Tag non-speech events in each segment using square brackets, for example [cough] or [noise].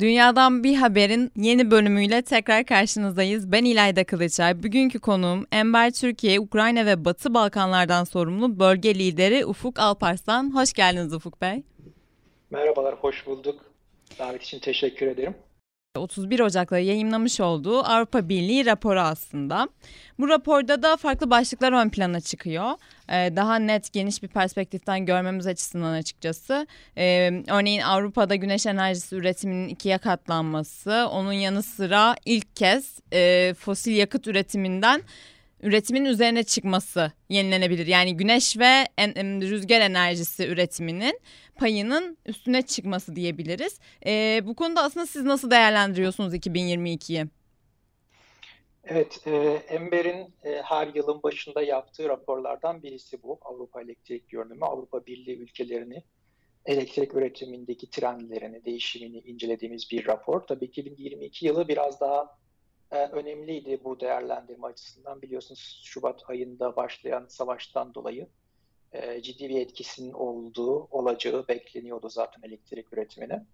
Dünyadan bir haberin yeni bölümüyle tekrar karşınızdayız. Ben İlayda Kılıçay. Bugünkü konuğum Ember Türkiye, Ukrayna ve Batı Balkanlardan sorumlu bölge lideri Ufuk Alparslan. Hoş geldiniz Ufuk Bey. Merhabalar, hoş bulduk. Davet için teşekkür ederim. 31 Ocak'ta yayınlamış olduğu Avrupa Birliği raporu aslında. Bu raporda da farklı başlıklar ön plana çıkıyor. Ee, daha net, geniş bir perspektiften görmemiz açısından açıkçası. Ee, örneğin Avrupa'da güneş enerjisi üretiminin ikiye katlanması, onun yanı sıra ilk kez e, fosil yakıt üretiminden üretimin üzerine çıkması yenilenebilir. Yani güneş ve rüzgar enerjisi üretiminin payının üstüne çıkması diyebiliriz. E, bu konuda aslında siz nasıl değerlendiriyorsunuz 2022'yi? Evet, e, Ember'in e, her yılın başında yaptığı raporlardan birisi bu. Avrupa Elektrik Görünümü, Avrupa Birliği ülkelerini elektrik üretimindeki trendlerini, değişimini incelediğimiz bir rapor. Tabii 2022 yılı biraz daha e, önemliydi bu değerlendirme açısından. Biliyorsunuz Şubat ayında başlayan savaştan dolayı e, ciddi bir etkisinin olduğu, olacağı bekleniyordu zaten elektrik üretimine.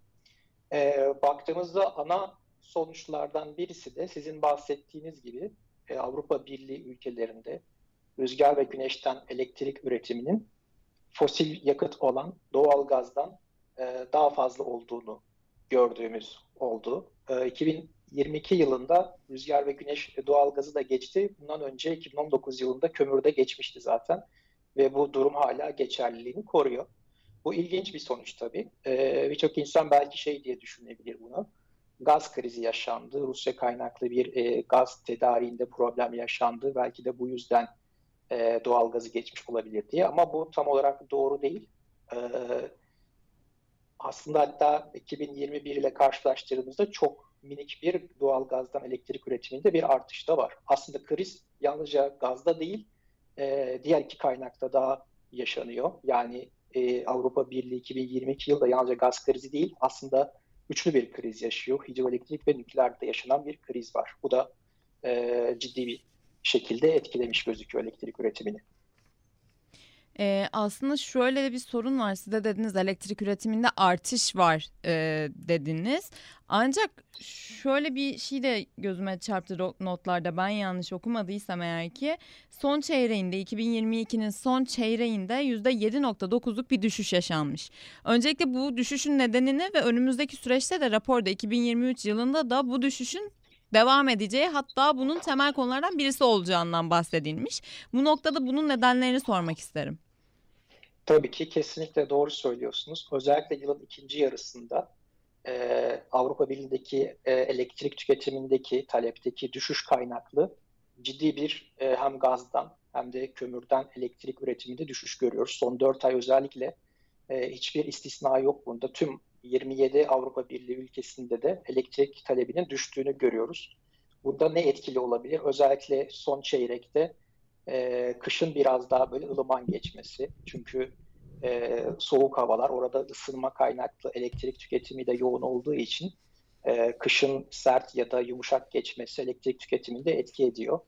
E, baktığımızda ana sonuçlardan birisi de sizin bahsettiğiniz gibi e, Avrupa Birliği ülkelerinde rüzgar ve güneşten elektrik üretiminin fosil yakıt olan doğal gazdan e, daha fazla olduğunu gördüğümüz oldu. E, 2022 yılında rüzgar ve güneş doğal gazı da geçti. Bundan önce 2019 yılında kömürde geçmişti zaten ve bu durum hala geçerliliğini koruyor. Bu ilginç bir sonuç tabii. Ee, Birçok insan belki şey diye düşünebilir bunu. Gaz krizi yaşandı, Rusya kaynaklı bir e, gaz tedariğinde problem yaşandı. Belki de bu yüzden e, doğal gazı geçmiş olabilir diye. Ama bu tam olarak doğru değil. E, aslında hatta 2021 ile karşılaştırdığımızda çok minik bir doğal gazdan elektrik üretiminde bir artış da var. Aslında kriz yalnızca gazda değil, e, diğer iki kaynakta daha yaşanıyor. Yani e, Avrupa Birliği 2022 yılda yalnızca gaz krizi değil aslında üçlü bir kriz yaşıyor. Hidroelektrik ve nükleerde yaşanan bir kriz var. Bu da e, ciddi bir şekilde etkilemiş gözüküyor elektrik üretimini. Ee, aslında şöyle bir sorun var. Siz de dediniz elektrik üretiminde artış var e, dediniz. Ancak şöyle bir şey de gözüme çarptı notlarda ben yanlış okumadıysam eğer ki son çeyreğinde 2022'nin son çeyreğinde %7.9'luk bir düşüş yaşanmış. Öncelikle bu düşüşün nedenini ve önümüzdeki süreçte de raporda 2023 yılında da bu düşüşün devam edeceği hatta bunun temel konulardan birisi olacağından bahsedilmiş. Bu noktada bunun nedenlerini sormak isterim. Tabii ki kesinlikle doğru söylüyorsunuz. Özellikle yılın ikinci yarısında e, Avrupa Birliği'ndeki e, elektrik tüketimindeki talepteki düşüş kaynaklı ciddi bir e, hem gazdan hem de kömürden elektrik üretiminde düşüş görüyoruz. Son 4 ay özellikle e, hiçbir istisna yok bunda. Tüm 27 Avrupa Birliği ülkesinde de elektrik talebinin düştüğünü görüyoruz. Bunda ne etkili olabilir? Özellikle son çeyrekte e, kışın biraz daha böyle ılıman geçmesi. Çünkü e, soğuk havalar orada ısınma kaynaklı elektrik tüketimi de yoğun olduğu için e, kışın sert ya da yumuşak geçmesi elektrik tüketiminde etki ediyor.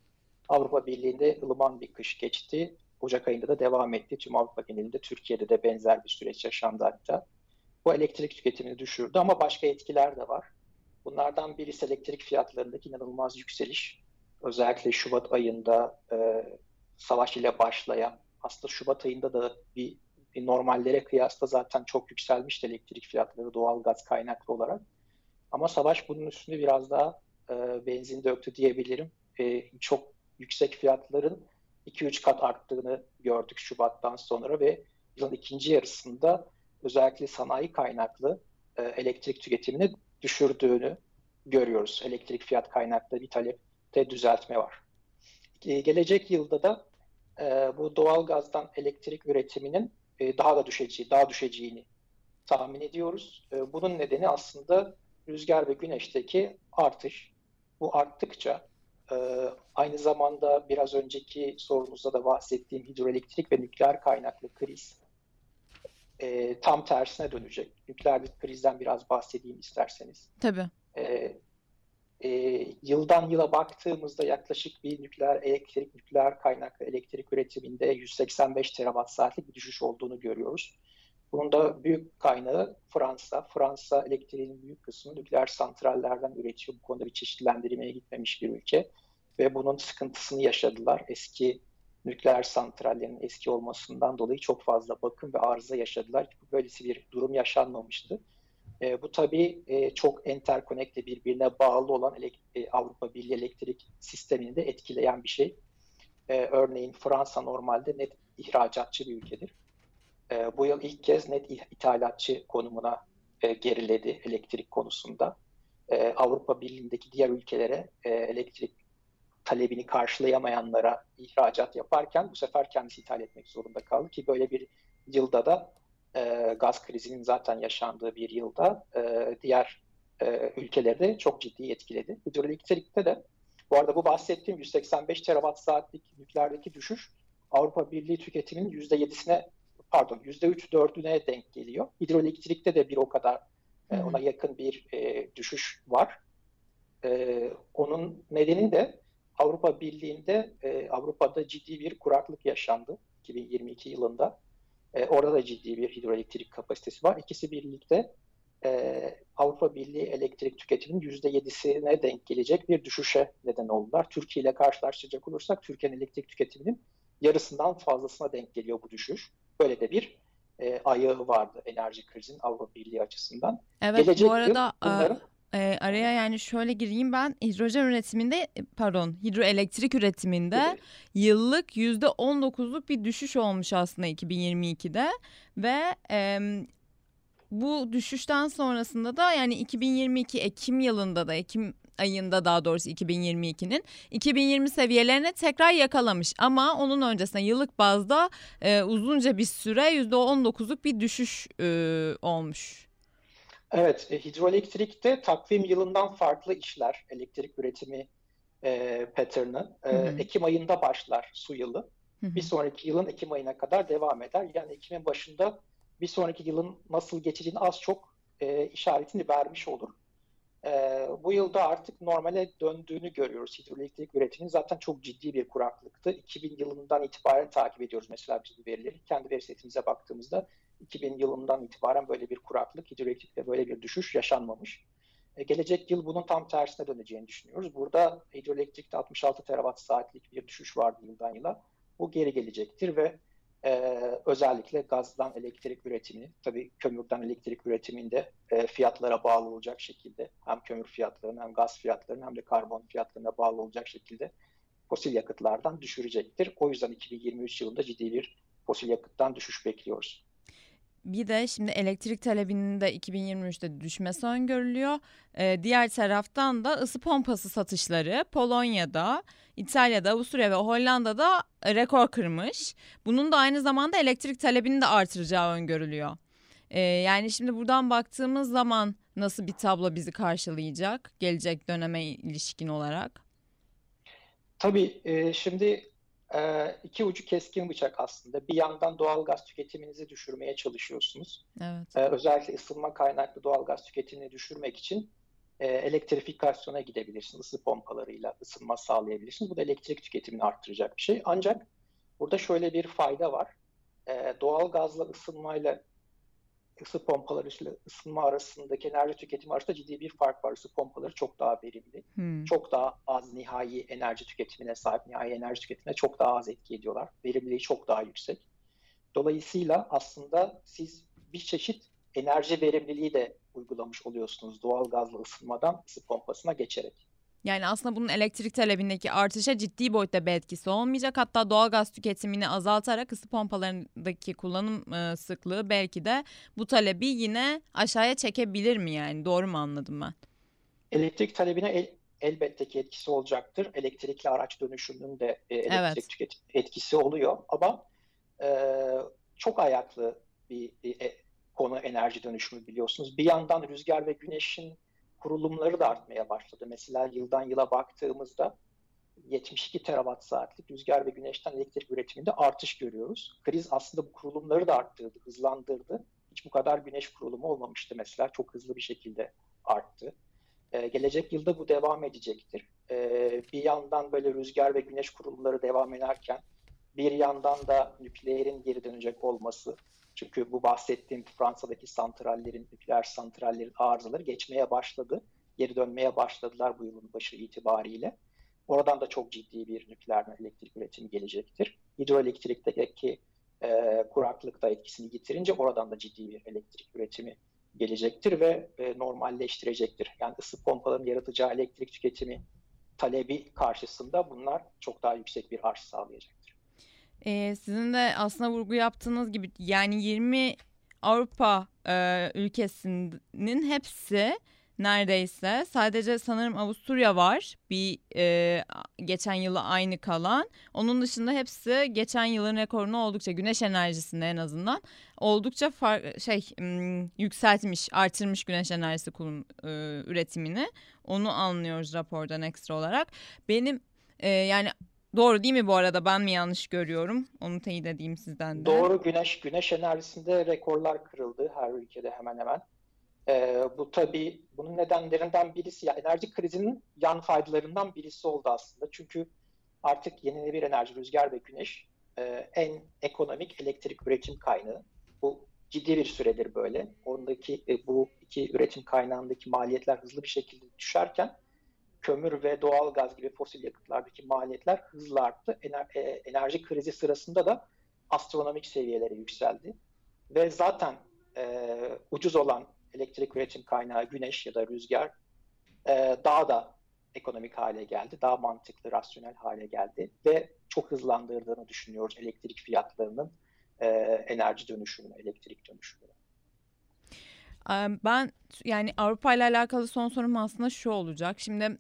Avrupa Birliği'nde ılıman bir kış geçti. Ocak ayında da devam etti. Tüm Avrupa genelinde Türkiye'de de benzer bir süreç yaşandı hatta. Bu elektrik tüketimini düşürdü ama başka etkiler de var. Bunlardan birisi elektrik fiyatlarındaki inanılmaz yükseliş. Özellikle Şubat ayında e, savaş ile başlayan, aslında Şubat ayında da bir, bir normallere kıyasla zaten çok yükselmişti elektrik fiyatları doğal gaz kaynaklı olarak. Ama savaş bunun üstünde biraz daha e, benzin döktü diyebilirim. E, çok yüksek fiyatların 2-3 kat arttığını gördük Şubat'tan sonra ve yılın ikinci yarısında özellikle sanayi kaynaklı e, elektrik tüketimini düşürdüğünü görüyoruz. Elektrik fiyat kaynaklı bir talepte düzeltme var. E, gelecek yılda da e, bu doğal gazdan elektrik üretiminin e, daha da düşeceği, daha düşeceğini tahmin ediyoruz. E, bunun nedeni aslında rüzgar ve güneşteki artış. Bu arttıkça e, aynı zamanda biraz önceki sorunuzda da bahsettiğim hidroelektrik ve nükleer kaynaklı kriz e, tam tersine dönecek. Nükleer bir krizden biraz bahsedeyim isterseniz. Tabii. E, e, yıldan yıla baktığımızda yaklaşık bir nükleer elektrik, nükleer kaynaklı elektrik üretiminde 185 terawatt saatlik bir düşüş olduğunu görüyoruz. Bunun da büyük kaynağı Fransa. Fransa elektriğin büyük kısmını nükleer santrallerden üretiyor. Bu konuda bir çeşitlendirmeye gitmemiş bir ülke. Ve bunun sıkıntısını yaşadılar. Eski nükleer santrallerin eski olmasından dolayı çok fazla bakım ve arıza yaşadılar. Böylesi bir durum yaşanmamıştı. E, bu tabii e, çok enterkonekte birbirine bağlı olan e, Avrupa Birliği elektrik sistemini de etkileyen bir şey. E, örneğin Fransa normalde net ihracatçı bir ülkedir. E, bu yıl ilk kez net ithalatçı konumuna e, geriledi elektrik konusunda. E, Avrupa Birliği'ndeki diğer ülkelere e, elektrik talebini karşılayamayanlara ihracat yaparken bu sefer kendisi ithal etmek zorunda kaldı ki böyle bir yılda da e, gaz krizinin zaten yaşandığı bir yılda e, diğer e, ülkeleri de çok ciddi etkiledi. Hidroelektrikte de bu arada bu bahsettiğim 185 terawatt saatlik nükleerdeki düşüş Avrupa Birliği tüketiminin %7'sine pardon %3-4'üne denk geliyor. Hidroelektrikte de bir o kadar e, ona yakın bir e, düşüş var. E, onun nedeni de Avrupa Birliği'nde e, Avrupa'da ciddi bir kuraklık yaşandı 2022 yılında. E, orada da ciddi bir hidroelektrik kapasitesi var. İkisi birlikte e, Avrupa Birliği elektrik tüketiminin %7'sine denk gelecek bir düşüşe neden oldular. Türkiye ile karşılaştıracak olursak Türkiye'nin elektrik tüketiminin yarısından fazlasına denk geliyor bu düşüş. Böyle de bir e, ayağı vardı enerji krizinin Avrupa Birliği açısından. Evet Gelecek bu arada bunların... e, araya yani şöyle gireyim ben hidrojen üretiminde pardon hidroelektrik üretiminde evet. yıllık %19'luk bir düşüş olmuş aslında 2022'de ve e, bu düşüşten sonrasında da yani 2022 Ekim yılında da Ekim ayında daha doğrusu 2022'nin 2020 seviyelerini tekrar yakalamış ama onun öncesinde yıllık bazda e, uzunca bir süre %19'luk bir düşüş e, olmuş. Evet, e, hidroelektrikte takvim yılından farklı işler elektrik üretimi e, pattern'ı. E, Ekim ayında başlar su yılı. Hı hı. Bir sonraki yılın Ekim ayına kadar devam eder. Yani Ekim'in başında bir sonraki yılın nasıl geçeceğini az çok e, işaretini vermiş olur. E, bu yılda artık normale döndüğünü görüyoruz. Hidroelektrik üretiminin zaten çok ciddi bir kuraklıktı. 2000 yılından itibaren takip ediyoruz mesela biz bu verileri. Kendi veri setimize baktığımızda 2000 yılından itibaren böyle bir kuraklık, hidroelektrikte böyle bir düşüş yaşanmamış. E, gelecek yıl bunun tam tersine döneceğini düşünüyoruz. Burada hidroelektrikte 66 terawatt saatlik bir düşüş vardı yıldan yıla. Bu geri gelecektir ve e, özellikle gazdan elektrik üretimini, tabii kömürden elektrik üretiminde e, fiyatlara bağlı olacak şekilde hem kömür fiyatlarına hem gaz fiyatlarına hem de karbon fiyatlarına bağlı olacak şekilde fosil yakıtlardan düşürecektir. O yüzden 2023 yılında ciddi bir fosil yakıttan düşüş bekliyoruz. Bir de şimdi elektrik talebinin de 2023'te düşmesi öngörülüyor. Ee, diğer taraftan da ısı pompası satışları Polonya'da, İtalya'da, Avusturya ve Hollanda'da rekor kırmış. Bunun da aynı zamanda elektrik talebini de artıracağı öngörülüyor. Ee, yani şimdi buradan baktığımız zaman nasıl bir tablo bizi karşılayacak gelecek döneme ilişkin olarak? Tabii e, şimdi e, iki ucu keskin bıçak aslında. Bir yandan doğal gaz tüketiminizi düşürmeye çalışıyorsunuz. Evet. E, özellikle ısınma kaynaklı doğal gaz tüketimini düşürmek için e, elektrifikasyona gidebilirsiniz. Isı pompalarıyla ısınma sağlayabilirsiniz. Bu da elektrik tüketimini arttıracak bir şey. Ancak burada şöyle bir fayda var. E, doğal gazla ısınmayla ısı pompaları ile ısınma arasındaki enerji tüketimi arasında ciddi bir fark var. Isı pompaları çok daha verimli. Hmm. Çok daha az nihai enerji tüketimine sahip. Nihai enerji tüketimine çok daha az etki ediyorlar. Verimliliği çok daha yüksek. Dolayısıyla aslında siz bir çeşit enerji verimliliği de uygulamış oluyorsunuz doğal gazlı ısınmadan ısı pompasına geçerek. Yani aslında bunun elektrik talebindeki artışa ciddi boyutta bir etkisi olmayacak. Hatta doğal gaz tüketimini azaltarak ısı pompalarındaki kullanım e, sıklığı belki de bu talebi yine aşağıya çekebilir mi yani? Doğru mu anladım ben? Elektrik talebine el, elbette ki etkisi olacaktır. Elektrikli araç dönüşümünün de e, elektrik evet. tüketim etkisi oluyor ama e, çok ayaklı bir e, konu enerji dönüşümü biliyorsunuz. Bir yandan rüzgar ve güneşin kurulumları da artmaya başladı. Mesela yıldan yıla baktığımızda 72 terawatt saatlik rüzgar ve güneşten elektrik üretiminde artış görüyoruz. Kriz aslında bu kurulumları da arttırdı, hızlandırdı. Hiç bu kadar güneş kurulumu olmamıştı mesela. Çok hızlı bir şekilde arttı. Ee, gelecek yılda bu devam edecektir. Ee, bir yandan böyle rüzgar ve güneş kurulumları devam ederken bir yandan da nükleerin geri dönecek olması. Çünkü bu bahsettiğim Fransa'daki santrallerin, nükleer santrallerin arızaları geçmeye başladı. Geri dönmeye başladılar bu yılın başı itibariyle. Oradan da çok ciddi bir nükleer elektrik üretimi gelecektir. Hidroelektrikteki e, kuraklık da etkisini yitirince oradan da ciddi bir elektrik üretimi gelecektir ve e, normalleştirecektir. Yani ısı pompalarının yaratacağı elektrik tüketimi talebi karşısında bunlar çok daha yüksek bir arz sağlayacaktır. Ee, sizin de aslında vurgu yaptığınız gibi yani 20 Avrupa e, ülkesinin hepsi neredeyse. Sadece sanırım Avusturya var bir e, geçen yılı aynı kalan. Onun dışında hepsi geçen yılın rekorunu oldukça güneş enerjisinde en azından oldukça far, şey yükseltmiş, artırmış güneş enerjisi kulun, e, üretimini. Onu anlıyoruz rapordan ekstra olarak. Benim e, yani Doğru değil mi bu arada? Ben mi yanlış görüyorum? Onu teyit edeyim sizden de. Doğru. Güneş güneş enerjisinde rekorlar kırıldı her ülkede hemen hemen. E, bu tabii bunun nedenlerinden birisi ya enerji krizinin yan faydalarından birisi oldu aslında. Çünkü artık yenilenebilir enerji, rüzgar ve güneş e, en ekonomik elektrik üretim kaynağı. Bu ciddi bir süredir böyle. Ondaki e, bu iki üretim kaynağındaki maliyetler hızlı bir şekilde düşerken kömür ve doğal gaz gibi fosil yakıtlardaki maliyetler hızla arttı. Ener, e, enerji krizi sırasında da astronomik seviyelere yükseldi. Ve zaten e, ucuz olan elektrik üretim kaynağı güneş ya da rüzgar e, daha da ekonomik hale geldi. Daha mantıklı, rasyonel hale geldi ve çok hızlandırdığını düşünüyoruz elektrik fiyatlarının e, enerji dönüşümünü, elektrik dönüşümünü. Ben yani Avrupa ile alakalı son sorum aslında şu olacak. Şimdi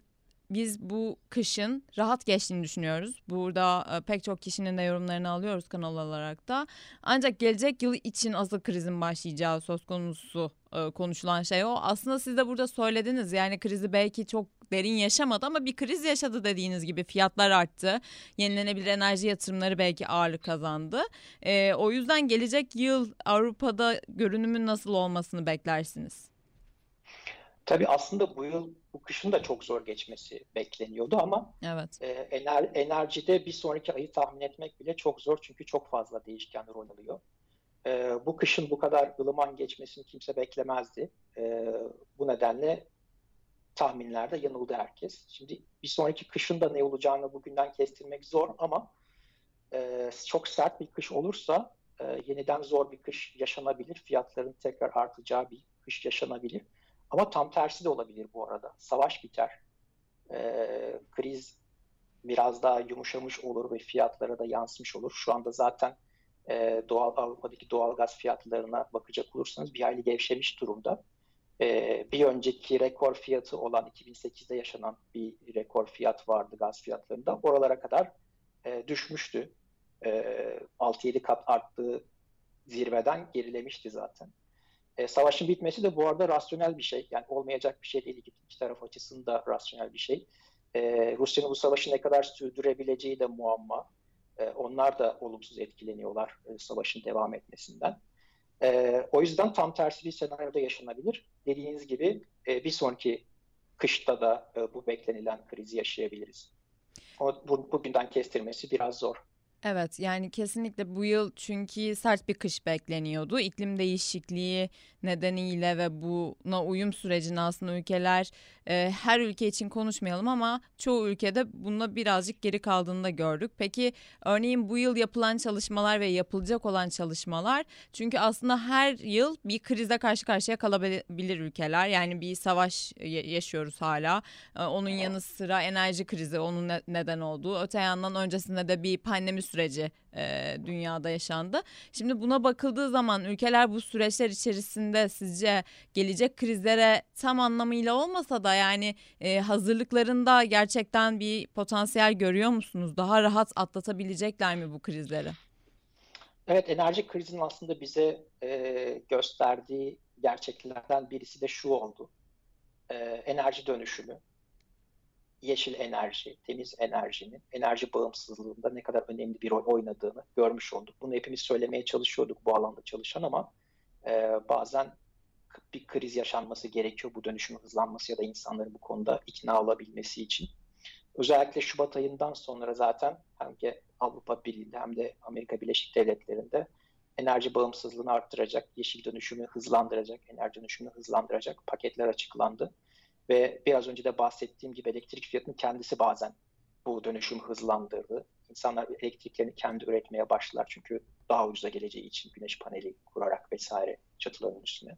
biz bu kışın rahat geçtiğini düşünüyoruz. Burada e, pek çok kişinin de yorumlarını alıyoruz kanal olarak da. Ancak gelecek yıl için asıl krizin başlayacağı söz konusu e, konuşulan şey o. Aslında siz de burada söylediniz yani krizi belki çok derin yaşamadı ama bir kriz yaşadı dediğiniz gibi fiyatlar arttı. Yenilenebilir enerji yatırımları belki ağırlık kazandı. E, o yüzden gelecek yıl Avrupa'da görünümün nasıl olmasını beklersiniz? Tabii aslında bu yıl bu kışın da çok zor geçmesi bekleniyordu ama evet. e, ener, enerjide bir sonraki ayı tahmin etmek bile çok zor çünkü çok fazla değişken rol alıyor. E, bu kışın bu kadar ılıman geçmesini kimse beklemezdi. E, bu nedenle tahminlerde yanıldı herkes. Şimdi bir sonraki kışın da ne olacağını bugünden kestirmek zor ama e, çok sert bir kış olursa e, yeniden zor bir kış yaşanabilir. Fiyatların tekrar artacağı bir kış yaşanabilir. Ama tam tersi de olabilir bu arada. Savaş biter. E, kriz biraz daha yumuşamış olur ve fiyatlara da yansımış olur. Şu anda zaten e, doğal Avrupa'daki doğal gaz fiyatlarına bakacak olursanız bir hayli gevşemiş durumda. E, bir önceki rekor fiyatı olan 2008'de yaşanan bir rekor fiyat vardı gaz fiyatlarında. Oralara kadar e, düşmüştü. E, 6-7 kat arttığı zirveden gerilemişti zaten. E, savaşın bitmesi de bu arada rasyonel bir şey. Yani olmayacak bir şey değil. İki, iki taraf açısında rasyonel bir şey. E, Rusya'nın bu savaşı ne kadar sürdürebileceği de muamma. E, onlar da olumsuz etkileniyorlar e, savaşın devam etmesinden. E, o yüzden tam tersi bir senaryoda yaşanabilir. Dediğiniz gibi e, bir sonraki kışta da e, bu beklenilen krizi yaşayabiliriz. Ama bu, bugünden kestirmesi biraz zor. Evet yani kesinlikle bu yıl çünkü sert bir kış bekleniyordu. İklim değişikliği nedeniyle ve buna uyum sürecini aslında ülkeler e, her ülke için konuşmayalım ama çoğu ülkede bununla birazcık geri kaldığını da gördük. Peki örneğin bu yıl yapılan çalışmalar ve yapılacak olan çalışmalar çünkü aslında her yıl bir krize karşı karşıya kalabilir ülkeler. Yani bir savaş yaşıyoruz hala. E, onun yanı sıra enerji krizi onun neden olduğu. Öte yandan öncesinde de bir pandemi süreci e, dünyada yaşandı. Şimdi buna bakıldığı zaman ülkeler bu süreçler içerisinde sizce gelecek krizlere tam anlamıyla olmasa da yani e, hazırlıklarında gerçekten bir potansiyel görüyor musunuz? Daha rahat atlatabilecekler mi bu krizleri? Evet enerji krizinin aslında bize e, gösterdiği gerçeklerden birisi de şu oldu. E, enerji dönüşümü yeşil enerji, temiz enerjinin enerji bağımsızlığında ne kadar önemli bir rol oynadığını görmüş olduk. Bunu hepimiz söylemeye çalışıyorduk bu alanda çalışan ama e, bazen bir kriz yaşanması gerekiyor bu dönüşümün hızlanması ya da insanların bu konuda ikna olabilmesi için. Özellikle Şubat ayından sonra zaten hangi Avrupa Birliği'nde hem de Amerika Birleşik Devletleri'nde enerji bağımsızlığını arttıracak, yeşil dönüşümü hızlandıracak, enerji dönüşümünü hızlandıracak paketler açıklandı. Ve biraz önce de bahsettiğim gibi elektrik fiyatının kendisi bazen bu dönüşüm hızlandırdı. İnsanlar elektriklerini kendi üretmeye başlar çünkü daha ucuza geleceği için güneş paneli kurarak vesaire çatıların üstüne.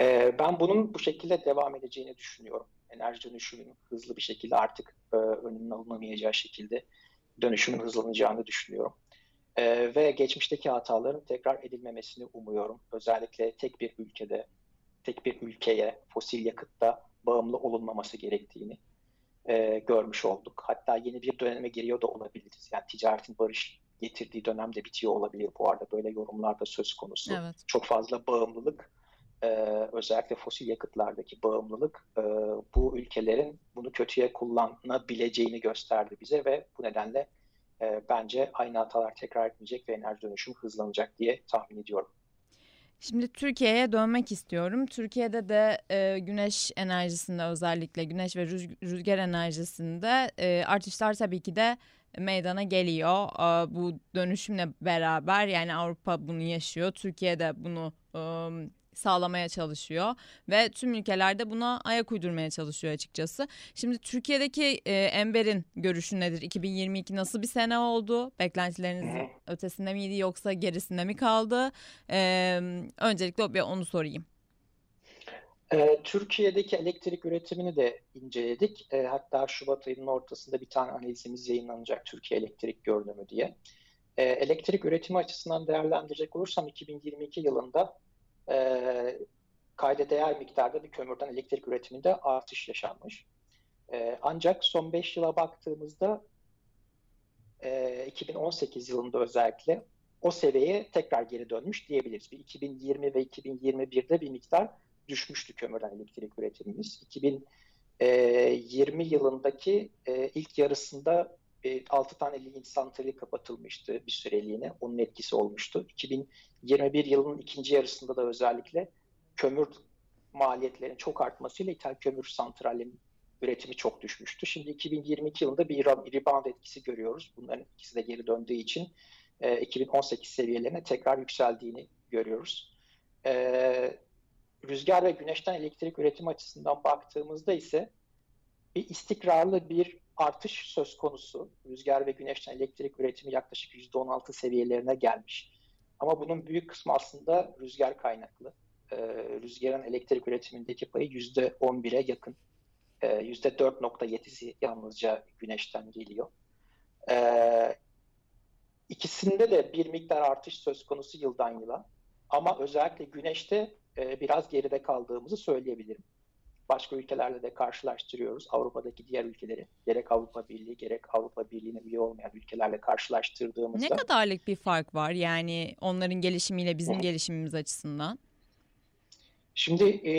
Ee, ben bunun bu şekilde devam edeceğini düşünüyorum. Enerji dönüşümünün hızlı bir şekilde artık e, önünün alınamayacağı şekilde dönüşümün hızlanacağını düşünüyorum. Ee, ve geçmişteki hataların tekrar edilmemesini umuyorum. Özellikle tek bir ülkede, tek bir ülkeye fosil yakıtta bağımlı olunmaması gerektiğini e, görmüş olduk. Hatta yeni bir döneme giriyor da olabiliriz. Yani ticaretin barış getirdiği dönem de bitiyor olabilir bu arada. Böyle yorumlarda söz konusu. Evet. Çok fazla bağımlılık, e, özellikle fosil yakıtlardaki bağımlılık e, bu ülkelerin bunu kötüye kullanabileceğini gösterdi bize ve bu nedenle e, bence aynı hatalar tekrar etmeyecek ve enerji dönüşüm hızlanacak diye tahmin ediyorum. Şimdi Türkiye'ye dönmek istiyorum. Türkiye'de de e, güneş enerjisinde özellikle güneş ve rüzgar enerjisinde e, artışlar tabii ki de meydana geliyor. E, bu dönüşümle beraber yani Avrupa bunu yaşıyor. Türkiye de bunu e, sağlamaya çalışıyor ve tüm ülkelerde buna ayak uydurmaya çalışıyor açıkçası. Şimdi Türkiye'deki e, Ember'in görüşü nedir? 2022 nasıl bir sene oldu? Beklentilerinizin [laughs] ötesinde miydi yoksa gerisinde mi kaldı? E, öncelikle bir onu sorayım. E, Türkiye'deki elektrik üretimini de inceledik. E, hatta Şubat ayının ortasında bir tane analizimiz yayınlanacak Türkiye Elektrik Görünümü diye. E, elektrik üretimi açısından değerlendirecek olursam 2022 yılında e, kayda değer miktarda bir kömürden elektrik üretiminde artış yaşanmış. E, ancak son 5 yıla baktığımızda e, 2018 yılında özellikle o seviyeye tekrar geri dönmüş diyebiliriz. Bir 2020 ve 2021'de bir miktar düşmüştü kömürden elektrik üretimimiz. 2020 yılındaki e, ilk yarısında e, 6 tane lignit santrali kapatılmıştı bir süreliğine. Onun etkisi olmuştu. 2021 yılının ikinci yarısında da özellikle kömür maliyetlerinin çok artmasıyla ithal kömür santralinin üretimi çok düşmüştü. Şimdi 2022 yılında bir rebound etkisi görüyoruz. Bunların ikisi de geri döndüğü için e, 2018 seviyelerine tekrar yükseldiğini görüyoruz. E, rüzgar ve güneşten elektrik üretimi açısından baktığımızda ise bir istikrarlı bir artış söz konusu. Rüzgar ve güneşten elektrik üretimi yaklaşık %16 seviyelerine gelmiş. Ama bunun büyük kısmı aslında rüzgar kaynaklı. Ee, rüzgarın elektrik üretimindeki payı %11'e yakın. Ee, %4.7'si yalnızca güneşten geliyor. Ee, ikisinde de bir miktar artış söz konusu yıldan yıla. Ama özellikle güneşte e, biraz geride kaldığımızı söyleyebilirim başka ülkelerle de karşılaştırıyoruz. Avrupa'daki diğer ülkeleri gerek Avrupa Birliği gerek Avrupa Birliği'ne üye olmayan ülkelerle karşılaştırdığımızda. Ne kadarlık bir fark var yani onların gelişimiyle bizim gelişimimiz açısından? Şimdi e,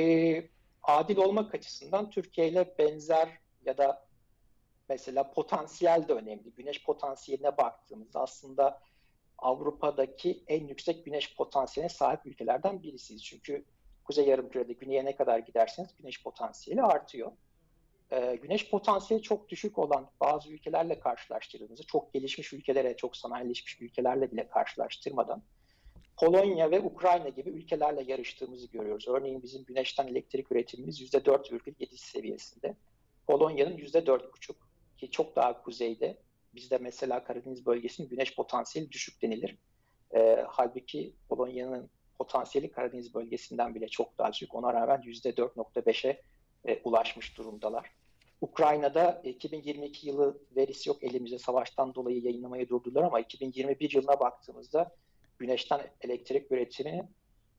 adil olmak açısından Türkiye ile benzer ya da mesela potansiyel de önemli. Güneş potansiyeline baktığımızda aslında Avrupa'daki en yüksek güneş potansiyeline sahip ülkelerden birisiyiz. Çünkü Kuzey Yarımküre'de güneye ne kadar giderseniz güneş potansiyeli artıyor. Ee, güneş potansiyeli çok düşük olan bazı ülkelerle karşılaştırdığımızda çok gelişmiş ülkelere, çok sanayileşmiş ülkelerle bile karşılaştırmadan Polonya ve Ukrayna gibi ülkelerle yarıştığımızı görüyoruz. Örneğin bizim güneşten elektrik üretimimiz %4,7 seviyesinde. Polonya'nın %4,5 ki çok daha kuzeyde. Bizde mesela Karadeniz bölgesinin güneş potansiyeli düşük denilir. E, halbuki Polonya'nın potansiyeli Karadeniz bölgesinden bile çok daha düşük. Ona rağmen %4.5'e e, ulaşmış durumdalar. Ukrayna'da 2022 yılı verisi yok elimizde savaştan dolayı yayınlamayı durdular ama 2021 yılına baktığımızda güneşten elektrik üretiminin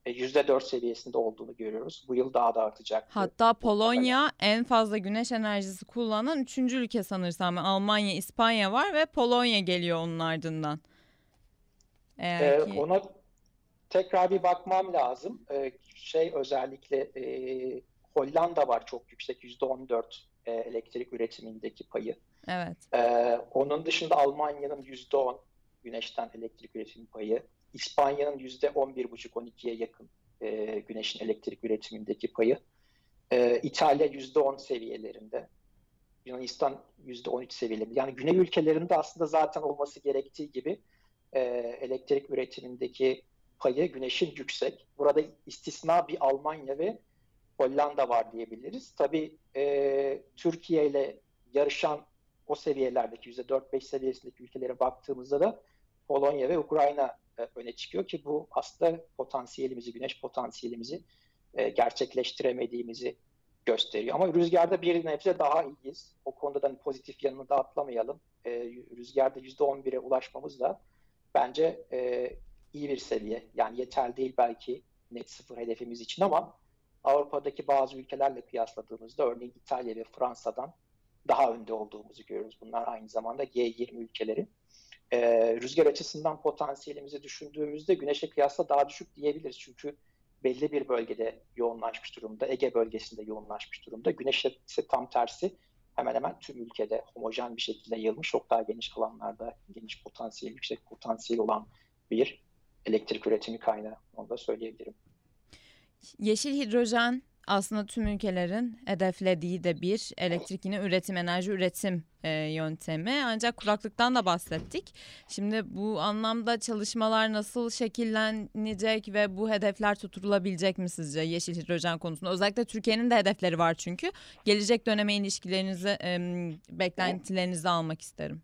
%4 e, seviyesinde olduğunu görüyoruz. Bu yıl daha da artacak. Hatta Polonya en fazla güneş enerjisi kullanan üçüncü ülke sanırsam. Almanya, İspanya var ve Polonya geliyor onun ardından. Eğer ee, ki... Ona tekrar bir bakmam lazım. Ee, şey özellikle e, Hollanda var çok yüksek %14 e, elektrik üretimindeki payı. Evet. Ee, onun dışında Almanya'nın %10 güneşten elektrik üretimi payı. İspanya'nın %11,5-12'ye yakın e, güneşin elektrik üretimindeki payı. E, İtalya %10 seviyelerinde. Yunanistan %13 seviyelerinde. Yani güney ülkelerinde aslında zaten olması gerektiği gibi e, elektrik üretimindeki payı güneşin yüksek. Burada istisna bir Almanya ve Hollanda var diyebiliriz. Tabii e, Türkiye ile yarışan o seviyelerdeki %4-5 seviyesindeki ülkelere baktığımızda da Polonya ve Ukrayna e, öne çıkıyor ki bu aslında potansiyelimizi, güneş potansiyelimizi e, gerçekleştiremediğimizi gösteriyor. Ama rüzgarda bir nebze daha iyiyiz. O konuda da hani pozitif yanını da atlamayalım. E, rüzgarda %11'e ulaşmamız da bence e, iyi bir seviye. Yani yeterli değil belki net sıfır hedefimiz için ama Avrupa'daki bazı ülkelerle kıyasladığımızda örneğin İtalya ve Fransa'dan daha önde olduğumuzu görüyoruz. Bunlar aynı zamanda G20 ülkeleri. Ee, rüzgar açısından potansiyelimizi düşündüğümüzde güneşe kıyasla daha düşük diyebiliriz. Çünkü belli bir bölgede yoğunlaşmış durumda. Ege bölgesinde yoğunlaşmış durumda. Güneş ise tam tersi hemen hemen tüm ülkede homojen bir şekilde yayılmış. Çok daha geniş alanlarda geniş potansiyel, yüksek potansiyel olan bir elektrik üretimi kaynağı. Onu da söyleyebilirim. Yeşil hidrojen aslında tüm ülkelerin hedeflediği de bir elektrik yine üretim, enerji üretim e, yöntemi. Ancak kuraklıktan da bahsettik. Şimdi bu anlamda çalışmalar nasıl şekillenecek ve bu hedefler tutulabilecek mi sizce yeşil hidrojen konusunda? Özellikle Türkiye'nin de hedefleri var çünkü. Gelecek döneme ilişkilerinizi, e, beklentilerinizi almak isterim.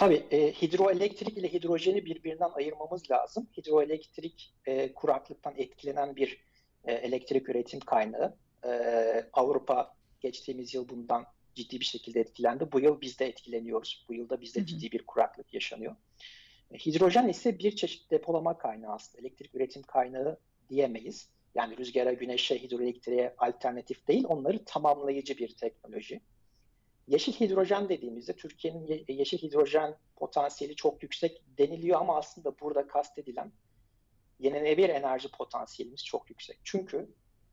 Tabii e, hidroelektrik ile hidrojeni birbirinden ayırmamız lazım. Hidroelektrik e, kuraklıktan etkilenen bir e, elektrik üretim kaynağı. E, Avrupa geçtiğimiz yıl bundan ciddi bir şekilde etkilendi. Bu yıl biz de etkileniyoruz. Bu yılda bizde ciddi bir kuraklık yaşanıyor. E, hidrojen ise bir çeşit depolama kaynağı aslında. Elektrik üretim kaynağı diyemeyiz. Yani rüzgara, güneşe, hidroelektriğe alternatif değil, onları tamamlayıcı bir teknoloji. Yeşil hidrojen dediğimizde Türkiye'nin yeşil hidrojen potansiyeli çok yüksek deniliyor ama aslında burada kastedilen yenilenebilir enerji potansiyelimiz çok yüksek. Çünkü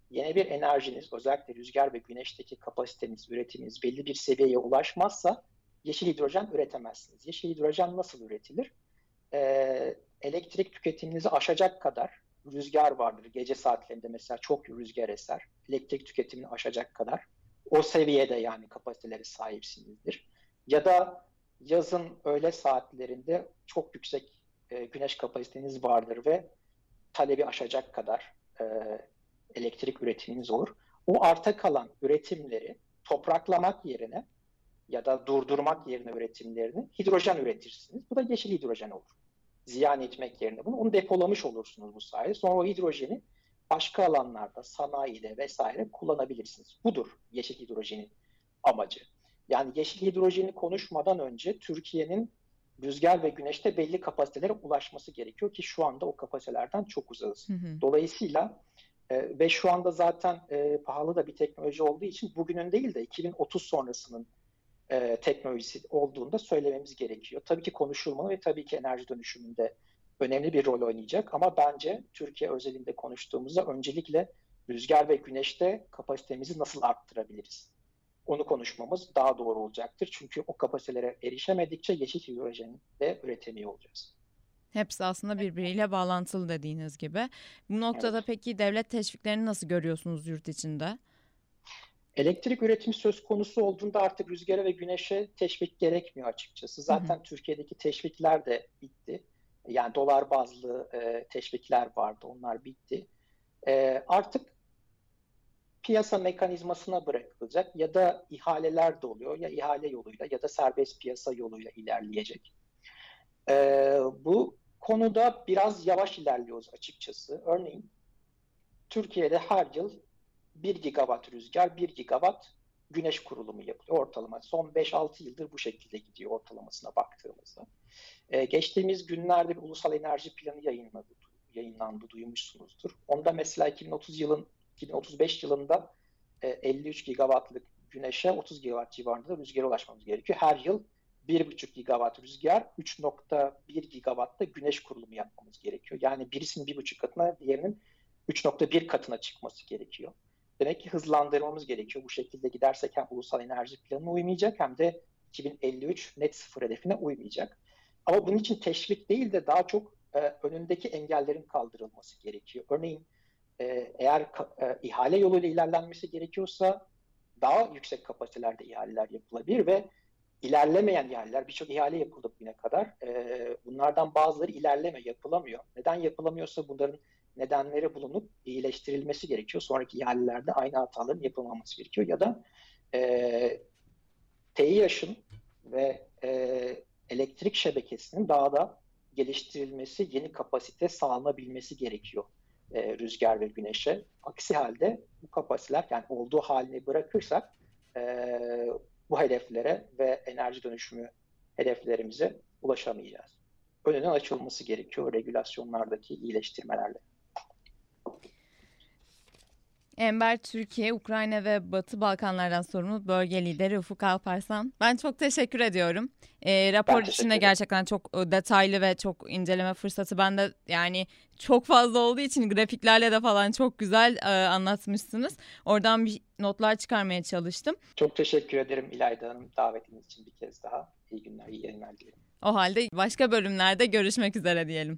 yenilenebilir enerjiniz özellikle rüzgar ve güneşteki kapasiteniz, üretiminiz belli bir seviyeye ulaşmazsa yeşil hidrojen üretemezsiniz. Yeşil hidrojen nasıl üretilir? Ee, elektrik tüketiminizi aşacak kadar rüzgar vardır. Gece saatlerinde mesela çok rüzgar eser. Elektrik tüketimini aşacak kadar. O seviyede yani kapasiteleri sahipsinizdir. Ya da yazın öğle saatlerinde çok yüksek e, güneş kapasiteniz vardır ve talebi aşacak kadar e, elektrik üretiminiz olur. O arta kalan üretimleri topraklamak yerine ya da durdurmak yerine üretimlerini hidrojen üretirsiniz. Bu da yeşil hidrojen olur. Ziyan etmek yerine bunu onu depolamış olursunuz bu sayede. Sonra o hidrojeni başka alanlarda, sanayide vesaire kullanabilirsiniz. Budur yeşil hidrojenin amacı. Yani yeşil hidrojeni konuşmadan önce Türkiye'nin rüzgar ve güneşte belli kapasitelere ulaşması gerekiyor ki şu anda o kapasitelerden çok uzağız. Hı hı. Dolayısıyla e, ve şu anda zaten e, pahalı da bir teknoloji olduğu için bugünün değil de 2030 sonrasının e, teknolojisi olduğunda söylememiz gerekiyor. Tabii ki konuşulmalı ve tabii ki enerji dönüşümünde önemli bir rol oynayacak ama bence Türkiye özelinde konuştuğumuzda öncelikle rüzgar ve güneşte kapasitemizi nasıl arttırabiliriz? onu konuşmamız daha doğru olacaktır. Çünkü o kapasitelere erişemedikçe yeşil hidrojen de üretemiyor olacağız. Hepsi aslında birbiriyle bağlantılı dediğiniz gibi. Bu noktada evet. peki devlet teşviklerini nasıl görüyorsunuz yurt içinde? Elektrik üretimi söz konusu olduğunda artık rüzgara ve güneşe teşvik gerekmiyor açıkçası. Zaten hı hı. Türkiye'deki teşvikler de bitti. Yani dolar bazlı e, teşvikler vardı, onlar bitti. E, artık piyasa mekanizmasına bırakılacak ya da ihaleler de oluyor ya ihale yoluyla ya da serbest piyasa yoluyla ilerleyecek. Ee, bu konuda biraz yavaş ilerliyoruz açıkçası. Örneğin Türkiye'de her yıl 1 gigawatt rüzgar, 1 gigawatt güneş kurulumu yapılıyor ortalama. Son 5-6 yıldır bu şekilde gidiyor ortalamasına baktığımızda. Ee, geçtiğimiz günlerde bir ulusal enerji planı yayınladı, yayınlandı, duymuşsunuzdur. Onda mesela 2030 yılın 2035 yılında 53 e, gigawattlık güneşe 30 gigawatt civarında da rüzgara ulaşmamız gerekiyor. Her yıl 1,5 gigawatt rüzgar, 3.1 gigawatt da güneş kurulumu yapmamız gerekiyor. Yani birisinin 1,5 katına, diğerinin 3.1 katına çıkması gerekiyor. Demek ki hızlandırmamız gerekiyor. Bu şekilde gidersek hem ulusal enerji planına uymayacak hem de 2053 net sıfır hedefine uymayacak. Ama bunun için teşvik değil de daha çok e, önündeki engellerin kaldırılması gerekiyor. Örneğin e, eğer e, ihale yoluyla ilerlenmesi gerekiyorsa daha yüksek kapasitelerde ihaleler yapılabilir ve ilerlemeyen ihaleler birçok ihale yapıldı bugüne kadar. E, bunlardan bazıları ilerleme yapılamıyor. Neden yapılamıyorsa bunların nedenleri bulunup iyileştirilmesi gerekiyor. Sonraki ihalelerde aynı hataların yapılmaması gerekiyor. Ya da e, TİH'ın ve e, elektrik şebekesinin daha da geliştirilmesi, yeni kapasite sağlanabilmesi gerekiyor e, rüzgar ve güneşe. Aksi halde bu kapasiteler yani olduğu halini bırakırsak e, bu hedeflere ve enerji dönüşümü hedeflerimize ulaşamayacağız. Önünün açılması gerekiyor regülasyonlardaki iyileştirmelerle. Ember Türkiye, Ukrayna ve Batı Balkanlardan sorumlu bölge lideri Ufuk Alparslan. Ben çok teşekkür ediyorum. E, rapor içinde gerçekten çok e, detaylı ve çok inceleme fırsatı bende yani çok fazla olduğu için grafiklerle de falan çok güzel e, anlatmışsınız. Oradan bir notlar çıkarmaya çalıştım. Çok teşekkür ederim İlayda Hanım davetiniz için bir kez daha. İyi günler, iyi yayınlar dilerim. O halde başka bölümlerde görüşmek üzere diyelim.